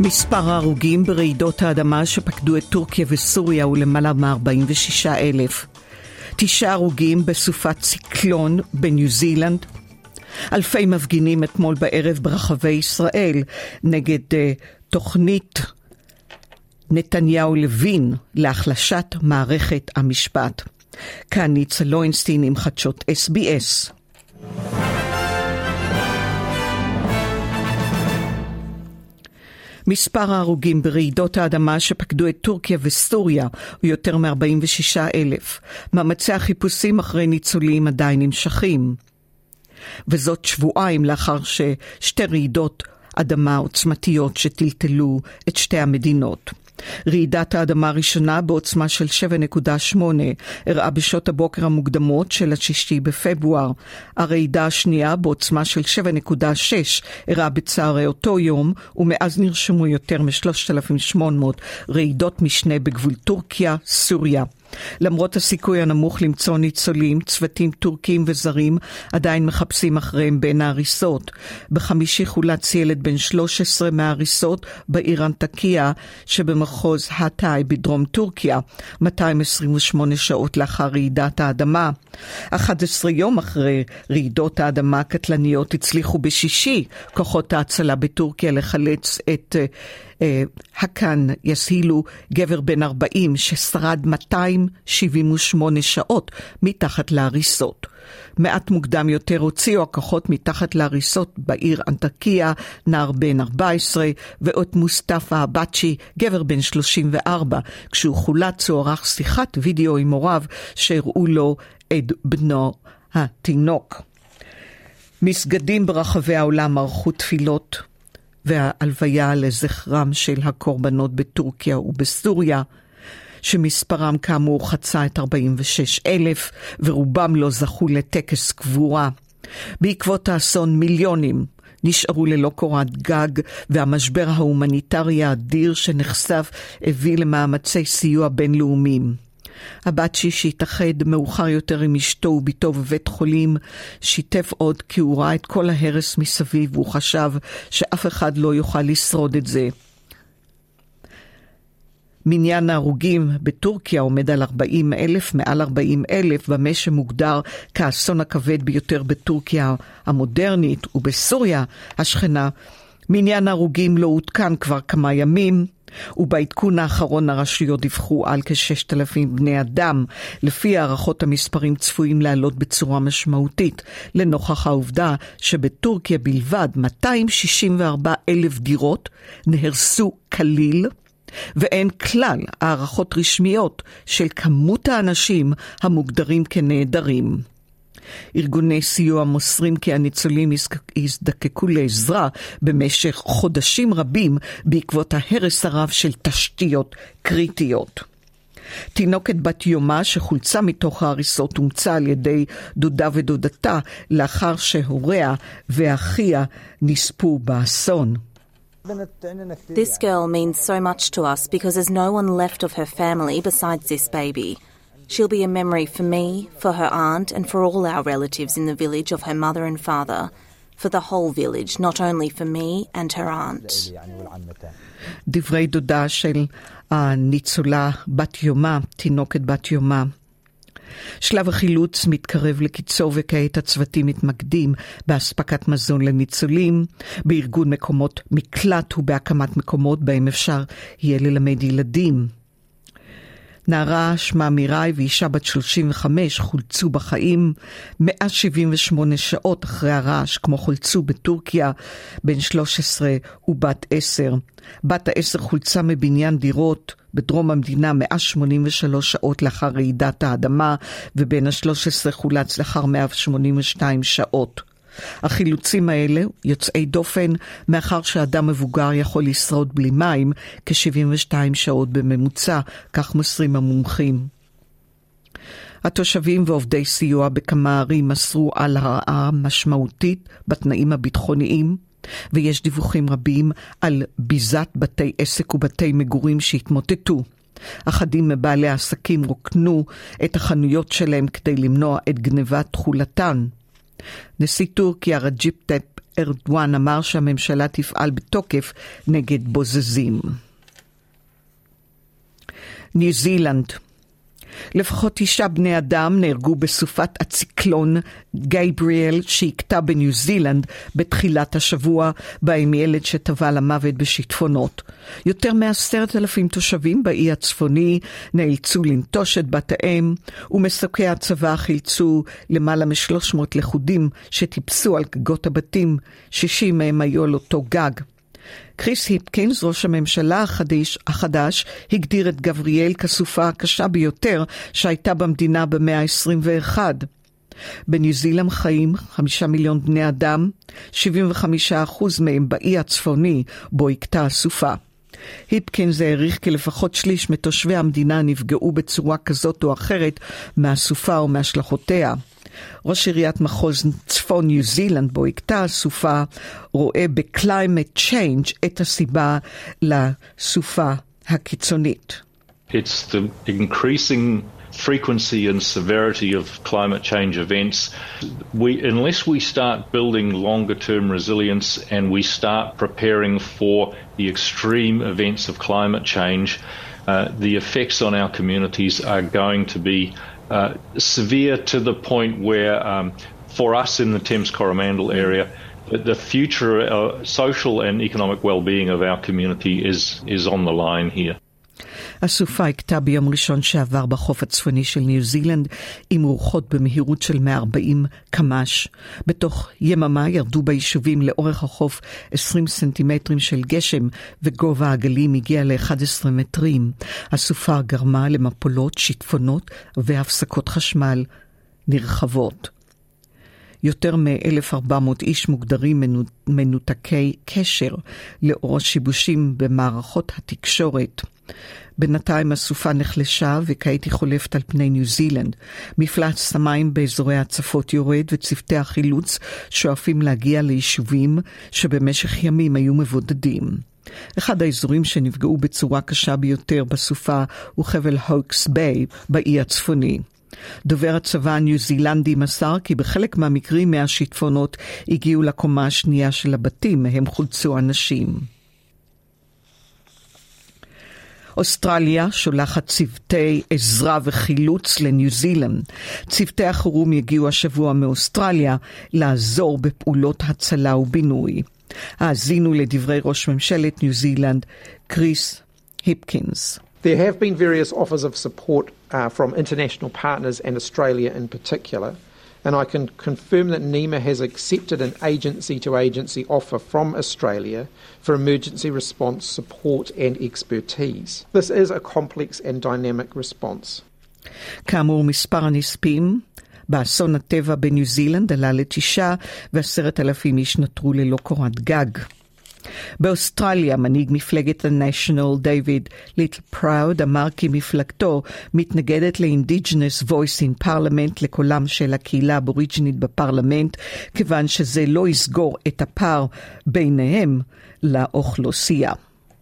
מספר ההרוגים ברעידות האדמה שפקדו את טורקיה וסוריה הוא למעלה מ-46 אלף. תשעה הרוגים בסופת ציקלון בניו זילנד. אלפי מפגינים אתמול בערב ברחבי ישראל נגד uh, תוכנית נתניהו לוין להחלשת מערכת המשפט. כאן ניצה לוינסטין עם חדשות SBS. מספר ההרוגים ברעידות האדמה שפקדו את טורקיה וסוריה הוא יותר מ-46 אלף. מאמצי החיפושים אחרי ניצולים עדיין נמשכים. וזאת שבועיים לאחר ששתי רעידות אדמה עוצמתיות שטלטלו את שתי המדינות. רעידת האדמה הראשונה בעוצמה של 7.8 אירעה בשעות הבוקר המוקדמות של השישי בפברואר. הרעידה השנייה בעוצמה של 7.6 אירעה בצהרי אותו יום, ומאז נרשמו יותר מ-3,800 רעידות משנה בגבול טורקיה, סוריה. למרות הסיכוי הנמוך למצוא ניצולים, צוותים טורקים וזרים עדיין מחפשים אחריהם בין ההריסות. בחמישי חולץ ילד בן 13 מההריסות בעיר אנטקיה שבמחוז האטאי בדרום טורקיה, 228 שעות לאחר רעידת האדמה. 11 יום אחרי רעידות האדמה הקטלניות הצליחו בשישי כוחות ההצלה בטורקיה לחלץ את אה, הקאן יסהילו, גבר בן 40 ששרד 278 שעות מתחת להריסות. מעט מוקדם יותר הוציאו הכוחות מתחת להריסות בעיר אנטקיה, נער בן 14, ואות מוסטפא אבצ'י, גבר בן 34. כשהוא חולץ הוא ערך שיחת וידאו עם הוריו שהראו לו את בנו התינוק. מסגדים ברחבי העולם ערכו תפילות וההלוויה לזכרם של הקורבנות בטורקיה ובסוריה, שמספרם כאמור חצה את 46 אלף, ורובם לא זכו לטקס קבורה. בעקבות האסון מיליונים נשארו ללא קורת גג, והמשבר ההומניטרי האדיר שנחשף הביא למאמצי סיוע בינלאומיים. הבצ'י שהתאחד מאוחר יותר עם אשתו ובתו בבית חולים, שיתף עוד כי הוא ראה את כל ההרס מסביב והוא חשב שאף אחד לא יוכל לשרוד את זה. מניין ההרוגים בטורקיה עומד על 40 אלף, מעל 40 אלף, במה שמוגדר כאסון הכבד ביותר בטורקיה המודרנית, ובסוריה השכנה. מניין ההרוגים לא עודכן כבר כמה ימים. ובעדכון האחרון הרשויות דיווחו על כ-6,000 בני אדם. לפי הערכות המספרים צפויים לעלות בצורה משמעותית, לנוכח העובדה שבטורקיה בלבד 264 אלף דירות נהרסו כליל. ואין כלל הערכות רשמיות של כמות האנשים המוגדרים כנעדרים. ארגוני סיוע מוסרים כי הניצולים יזדקקו לעזרה במשך חודשים רבים בעקבות ההרס הרב של תשתיות קריטיות. תינוקת בת יומה שחולצה מתוך ההריסות אומצה על ידי דודה ודודתה לאחר שהוריה ואחיה נספו באסון. This girl means so much to us because there's no one left of her family besides this baby. She'll be a memory for me, for her aunt, and for all our relatives in the village of her mother and father, for the whole village, not only for me and her aunt. דברי דודה של הניצולה בת יומה, תינוקת בת יומה. שלב החילוץ מתקרב לקיצו וכעת הצוותים מתמקדים באספקת מזון לניצולים, בארגון מקומות מקלט ובהקמת מקומות בהם אפשר יהיה ללמד ילדים. נערה שמה מיראי ואישה בת 35 חולצו בחיים 178 שעות אחרי הרעש, כמו חולצו בטורקיה בן 13 ובת 10. בת העשר חולצה מבניין דירות בדרום המדינה 183 שעות לאחר רעידת האדמה, ובן ה-13 חולץ לאחר 182 שעות. החילוצים האלה יוצאי דופן מאחר שאדם מבוגר יכול לשרוד בלי מים כ-72 שעות בממוצע, כך מוסרים המומחים. התושבים ועובדי סיוע בכמה ערים מסרו על הרעה משמעותית בתנאים הביטחוניים, ויש דיווחים רבים על ביזת בתי עסק ובתי מגורים שהתמוטטו. אחדים מבעלי העסקים רוקנו את החנויות שלהם כדי למנוע את גנבת תכולתן. נשיא טורקיה רג'פ טאיפ ארדואן אמר שהממשלה תפעל בתוקף נגד בוזזים. ניו זילנד לפחות תשעה בני אדם נהרגו בסופת הציקלון גייבריאל שהכתה בניו זילנד בתחילת השבוע, בהם ילד שטבע למוות בשיטפונות. יותר מעשרת אלפים תושבים באי הצפוני נאלצו לנטוש את בתיהם, ומסוקי הצבא חילצו למעלה משלוש מאות לכודים שטיפסו על גגות הבתים, שישים מהם היו על אותו גג. קריס היפקינס, ראש הממשלה החדש, החדש, הגדיר את גבריאל כסופה הקשה ביותר שהייתה במדינה במאה ה-21. בניו זילם חיים חמישה מיליון בני אדם, 75% מהם באי הצפוני בו הכתה הסופה. היפקינס העריך כי לפחות שליש מתושבי המדינה נפגעו בצורה כזאת או אחרת מהסופה או מהשלכותיה. ראש עיריית מחוז צפון ניו זילנד, בו הכתה הסופה, רואה ב-climate change את הסיבה לסופה הקיצונית. It's the increasing frequency and severity of climate change events. We, unless we start building longer term resilience and we start preparing for the extreme events of climate change, uh, the effects on our communities are going to be uh, severe to the point where, um, for us in the Thames Coromandel area, the future uh, social and economic well-being of our community is is on the line here. הסופה הכתה ביום ראשון שעבר בחוף הצפוני של ניו זילנד עם רוחות במהירות של 140 קמ"ש. בתוך יממה ירדו ביישובים לאורך החוף 20 סנטימטרים של גשם וגובה הגלים הגיע ל-11 מטרים. הסופה גרמה למפולות, שיטפונות והפסקות חשמל נרחבות. יותר מ-1,400 איש מוגדרים מנותקי קשר לאור השיבושים במערכות התקשורת. בינתיים הסופה נחלשה וכעת היא חולפת על פני ניו זילנד. מפלס המים באזורי ההצפות יורד וצוותי החילוץ שואפים להגיע ליישובים שבמשך ימים היו מבודדים. אחד האזורים שנפגעו בצורה קשה ביותר בסופה הוא חבל הוקס ביי באי הצפוני. דובר הצבא הניו זילנדי מסר כי בחלק מהמקרים מהשיטפונות הגיעו לקומה השנייה של הבתים, מהם חולצו אנשים. אוסטרליה שולחת צוותי עזרה וחילוץ לניו זילנד. צוותי החירום יגיעו השבוע מאוסטרליה לעזור בפעולות הצלה ובינוי. האזינו לדברי ראש ממשלת ניו זילנד, קריס היפקינס. There have been various offers of support uh, from international partners and Australia in particular. and I can confirm that NEMA has accepted an agency to agency offer from Australia for emergency response support and expertise. This is a complex and dynamic response. כאמור, מספר הנספים באסון הטבע בניו זילנד עלה לתשעה ועשרת אלפים איש נותרו ללא קורת גג. באוסטרליה מנהיג מפלגת ה-National דיוויד ליטל פראוד אמר כי מפלגתו מתנגדת ל-Indigenous Voice in Parliament לקולם של הקהילה הבוריג'ינית בפרלמנט, כיוון שזה לא יסגור את הפער ביניהם לאוכלוסייה.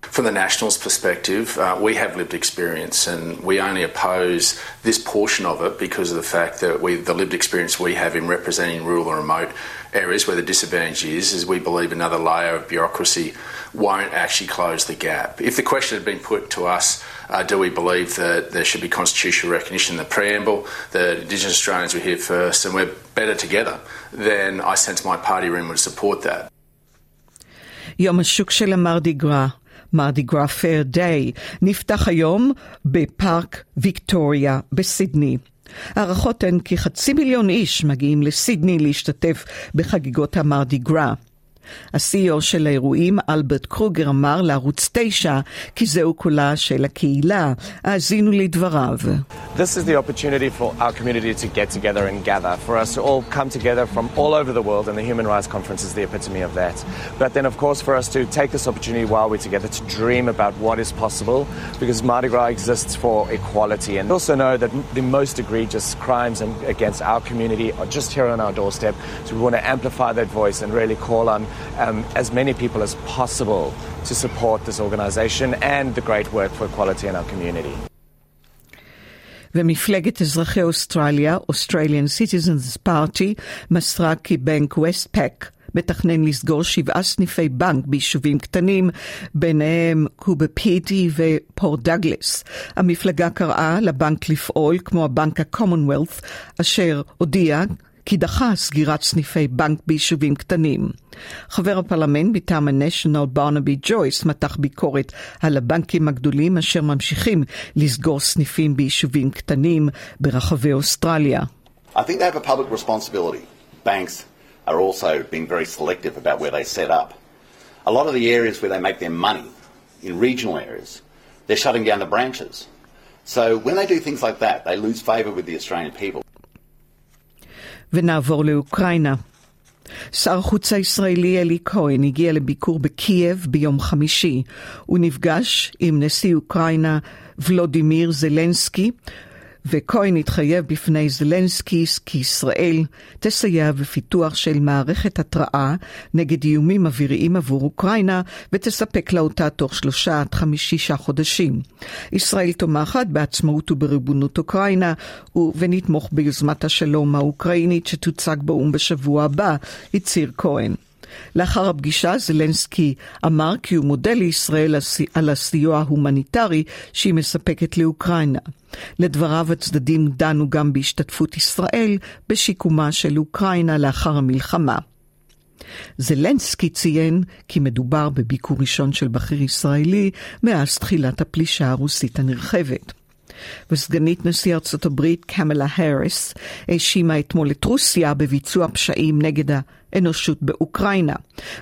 From the Nationals' perspective, uh, we have lived experience and we only oppose this portion of it because of the fact that we, the lived experience we have in representing rural and remote areas where the disadvantage is, is we believe another layer of bureaucracy won't actually close the gap. If the question had been put to us, uh, do we believe that there should be constitutional recognition in the preamble, that Indigenous Australians were here first and we're better together, then I sense my party room would support that. יום השוק של המרדי גרא מרדי גרא פייר דיי, נפתח היום בפארק ויקטוריה בסידני. הערכות הן כי חצי מיליון איש מגיעים לסידני להשתתף בחגיגות המרדי גרא. ה-CEO של האירועים, אלברט קרוגר, אמר לערוץ 9 כי זהו קולה של הקהילה. האזינו לדבריו. This is the opportunity for our community to get together and gather, for us to all come together from all over the world, and the Human Rights Conference is the epitome of that. But then, of course, for us to take this opportunity while we're together to dream about what is possible, because Mardi Gras exists for equality. And also know that the most egregious crimes against our community are just here on our doorstep. So we want to amplify that voice and really call on um, as many people as possible to support this organisation and the great work for equality in our community. ומפלגת אזרחי אוסטרליה, Australian Citizens Party, מסרה כי בנק ווסטפק מתכנן לסגור שבעה סניפי בנק ביישובים קטנים, ביניהם קובה פיטי ופורט דאגלס. המפלגה קראה לבנק לפעול כמו הבנק ה-commonwealth, אשר הודיע כי דחה סגירת סניפי בנק ביישובים קטנים. חבר הפרלמנט מטעם ה-National ברנבי ג'ויס מתח ביקורת על הבנקים הגדולים אשר ממשיכים לסגור סניפים ביישובים קטנים ברחבי אוסטרליה. I think they have a public responsibility. Banks are also being very selective about where they set up. A lot of the areas where they make their money, in regional areas, they're shutting down the branches. So when they do things like that, they lose favour with the Australian people. ונעבור לאוקראינה. שר החוץ הישראלי אלי כהן הגיע לביקור בקייב ביום חמישי. הוא נפגש עם נשיא אוקראינה ולודימיר זלנסקי וכהן התחייב בפני זלנסקי כי ישראל תסייע בפיתוח של מערכת התרעה נגד איומים אוויריים עבור אוקראינה ותספק לה אותה תוך שלושה עד חמי- שישה חודשים. ישראל תומכת בעצמאות ובריבונות אוקראינה ונתמוך ביוזמת השלום האוקראינית שתוצג באו"ם בשבוע הבא, הצהיר כהן. לאחר הפגישה זלנסקי אמר כי הוא מודה לישראל על הסיוע ההומניטרי שהיא מספקת לאוקראינה. לדבריו הצדדים דנו גם בהשתתפות ישראל בשיקומה של אוקראינה לאחר המלחמה. זלנסקי ציין כי מדובר בביקור ראשון של בכיר ישראלי מאז תחילת הפלישה הרוסית הנרחבת. וסגנית נשיא ארצות הברית קמלה האריס האשימה אתמול את רוסיה בביצוע פשעים נגד האנושות באוקראינה,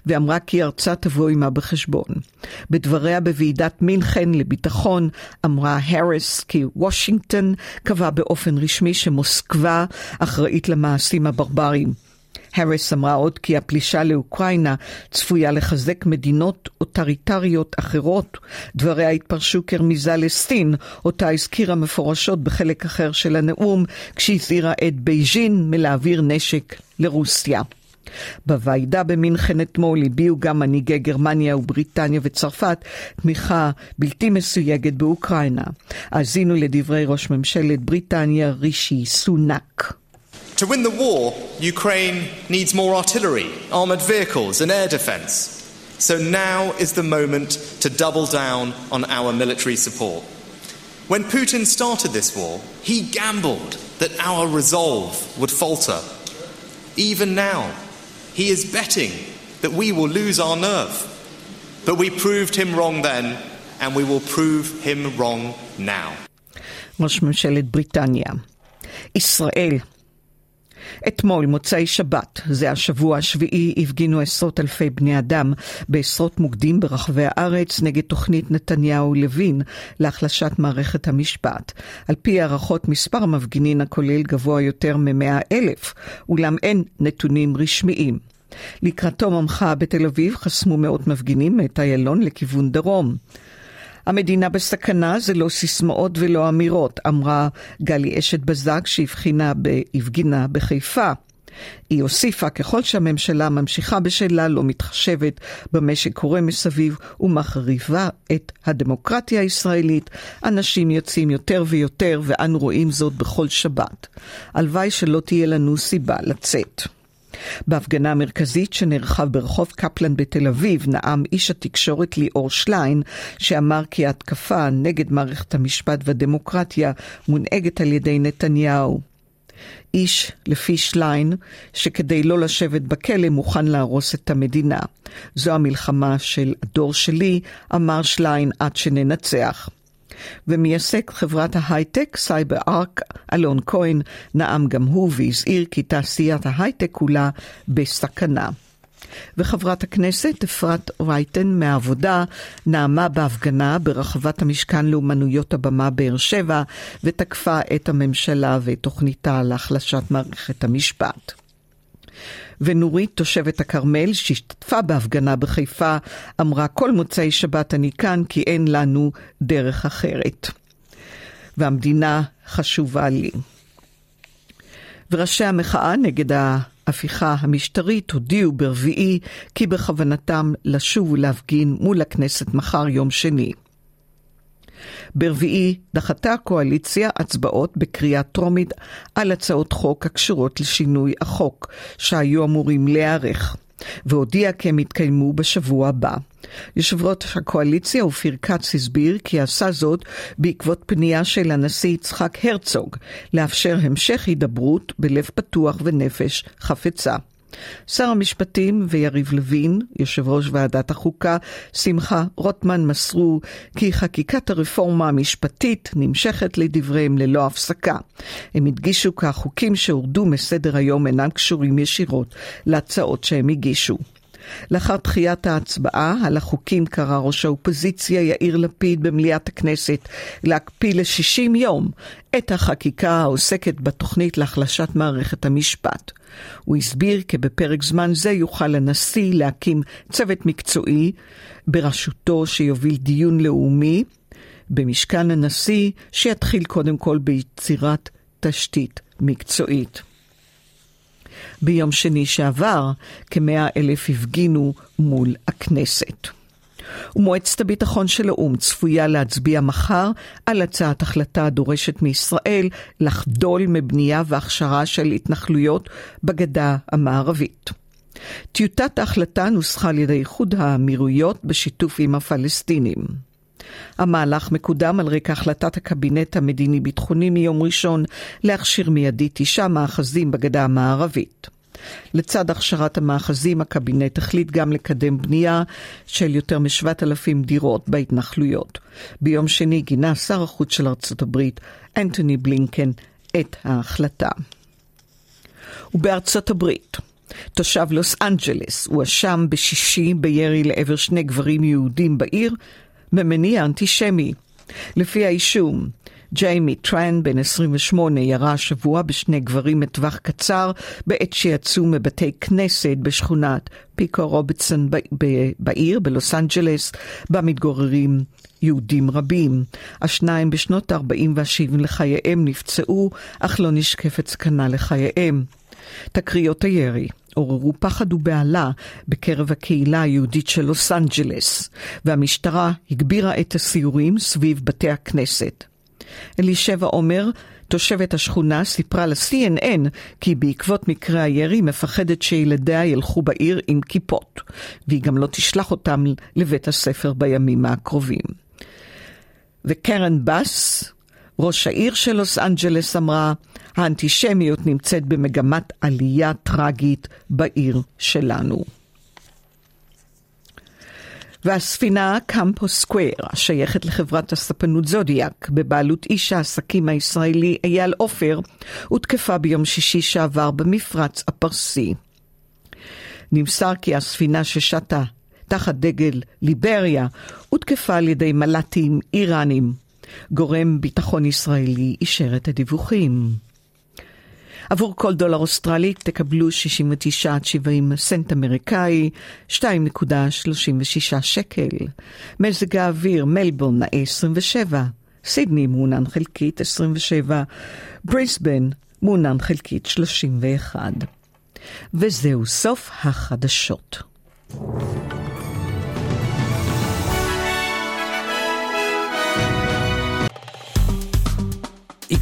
ואמרה כי ארצה תבוא עמה בחשבון. בדבריה בוועידת מינכן לביטחון אמרה האריס כי וושינגטון קבעה באופן רשמי שמוסקבה אחראית למעשים הברבריים. האריס אמרה עוד כי הפלישה לאוקראינה צפויה לחזק מדינות אוטוריטריות אחרות. דבריה התפרשו כרמיזה לסין, אותה הזכירה מפורשות בחלק אחר של הנאום, כשהזהירה את בייג'ין מלהעביר נשק לרוסיה. בוועידה במינכן אתמול הביעו גם מנהיגי גרמניה ובריטניה וצרפת תמיכה בלתי מסויגת באוקראינה. האזינו לדברי ראש ממשלת בריטניה רישי סונאק. To win the war, Ukraine needs more artillery, armoured vehicles, and air defence. So now is the moment to double down on our military support. When Putin started this war, he gambled that our resolve would falter. Even now, he is betting that we will lose our nerve. But we proved him wrong then, and we will prove him wrong now. ראש ממשלת בריטניה. ישראל אתמול, מוצאי שבת, זה השבוע השביעי, הפגינו עשרות אלפי בני אדם בעשרות מוקדים ברחבי הארץ נגד תוכנית נתניהו-לוין להחלשת מערכת המשפט. על פי הערכות, מספר המפגינים הכולל גבוה יותר מ-100 אלף, אולם אין נתונים רשמיים. לקראת תום המחאה בתל אביב חסמו מאות מפגינים את איילון לכיוון דרום. המדינה בסכנה זה לא סיסמאות ולא אמירות, אמרה גלי אשת בזק שהבחינה בהפגינה בחיפה. היא הוסיפה, ככל שהממשלה ממשיכה בשלה, לא מתחשבת במה שקורה מסביב ומחריבה את הדמוקרטיה הישראלית, אנשים יוצאים יותר ויותר, ואנו רואים זאת בכל שבת. הלוואי שלא תהיה לנו סיבה לצאת. בהפגנה המרכזית שנערכה ברחוב קפלן בתל אביב נאם איש התקשורת ליאור שליין, שאמר כי ההתקפה נגד מערכת המשפט והדמוקרטיה מונהגת על ידי נתניהו. איש, לפי שליין, שכדי לא לשבת בכלא מוכן להרוס את המדינה. זו המלחמה של הדור שלי, אמר שליין, עד שננצח. ומייסד חברת ההייטק CyberArk, אלון כהן, נאם גם הוא והזהיר כי תעשיית ההייטק כולה בסכנה. וחברת הכנסת אפרת רייטן מהעבודה נאמה בהפגנה ברחבת המשכן לאומנויות הבמה באר שבע ותקפה את הממשלה ואת תוכניתה להחלשת מערכת המשפט. ונורית, תושבת הכרמל, שהשתתפה בהפגנה בחיפה, אמרה כל מוצאי שבת אני כאן כי אין לנו דרך אחרת. והמדינה חשובה לי. וראשי המחאה נגד ההפיכה המשטרית הודיעו ברביעי כי בכוונתם לשוב ולהפגין מול הכנסת מחר יום שני. ברביעי דחתה הקואליציה הצבעות בקריאה טרומית על הצעות חוק הקשורות לשינוי החוק, שהיו אמורים להיערך, והודיע כי הם יתקיימו בשבוע הבא. יושב ראש הקואליציה אופיר כץ הסביר כי עשה זאת בעקבות פנייה של הנשיא יצחק הרצוג לאפשר המשך הידברות בלב פתוח ונפש חפצה. שר המשפטים ויריב לוין, יושב ראש ועדת החוקה, שמחה רוטמן, מסרו כי חקיקת הרפורמה המשפטית נמשכת לדבריהם ללא הפסקה. הם הדגישו כי החוקים שהורדו מסדר היום אינם קשורים ישירות להצעות שהם הגישו. לאחר דחיית ההצבעה על החוקים קרא ראש האופוזיציה יאיר לפיד במליאת הכנסת להקפיא ל-60 יום את החקיקה העוסקת בתוכנית להחלשת מערכת המשפט. הוא הסביר כי בפרק זמן זה יוכל הנשיא להקים צוות מקצועי בראשותו שיוביל דיון לאומי במשכן הנשיא, שיתחיל קודם כל ביצירת תשתית מקצועית. ביום שני שעבר כמאה אלף הפגינו מול הכנסת. ומועצת הביטחון של האו"ם צפויה להצביע מחר על הצעת החלטה הדורשת מישראל לחדול מבנייה והכשרה של התנחלויות בגדה המערבית. טיוטת ההחלטה נוסחה על ידי איחוד האמירויות בשיתוף עם הפלסטינים. המהלך מקודם על רקע החלטת הקבינט המדיני-ביטחוני מיום ראשון להכשיר מיידית תשעה מאחזים בגדה המערבית. לצד הכשרת המאחזים, הקבינט החליט גם לקדם בנייה של יותר מ-7,000 דירות בהתנחלויות. ביום שני גינה שר החוץ של ארצות הברית, אנטוני בלינקן, את ההחלטה. ובארצות הברית, תושב לוס אנג'לס הואשם בשישי בירי לעבר שני גברים יהודים בעיר ממניע אנטישמי. לפי האישום, ג'יימי טרן, בן 28, ירה השבוע בשני גברים מטווח קצר בעת שיצאו מבתי כנסת בשכונת פיקו רובינסון בעיר, בלוס אנג'לס, בה מתגוררים יהודים רבים. השניים בשנות ה-40 וה-70 לחייהם נפצעו, אך לא נשקפת סכנה לחייהם. תקריות הירי עוררו פחד ובהלה בקרב הקהילה היהודית של לוס אנג'לס, והמשטרה הגבירה את הסיורים סביב בתי הכנסת. אלישבע עומר, תושבת השכונה, סיפרה ל-CNN כי בעקבות מקרה הירי מפחדת שילדיה ילכו בעיר עם כיפות, והיא גם לא תשלח אותם לבית הספר בימים הקרובים. וקרן בס, ראש העיר של לוס אנג'לס, אמרה, האנטישמיות נמצאת במגמת עלייה טרגית בעיר שלנו. והספינה קמפוס סקוויר, השייכת לחברת הספנות זודיאק, בבעלות איש העסקים הישראלי אייל עופר, הותקפה ביום שישי שעבר במפרץ הפרסי. נמסר כי הספינה ששטה תחת דגל ליבריה הותקפה על ידי מל"טים איראנים. גורם ביטחון ישראלי אישר את הדיווחים. עבור כל דולר אוסטרלי תקבלו 69 עד 70 סנט אמריקאי, 2.36 שקל. מזג האוויר, מלבורן נאה 27, סידני מעונן חלקית 27, בריסבן מעונן חלקית 31. וזהו סוף החדשות.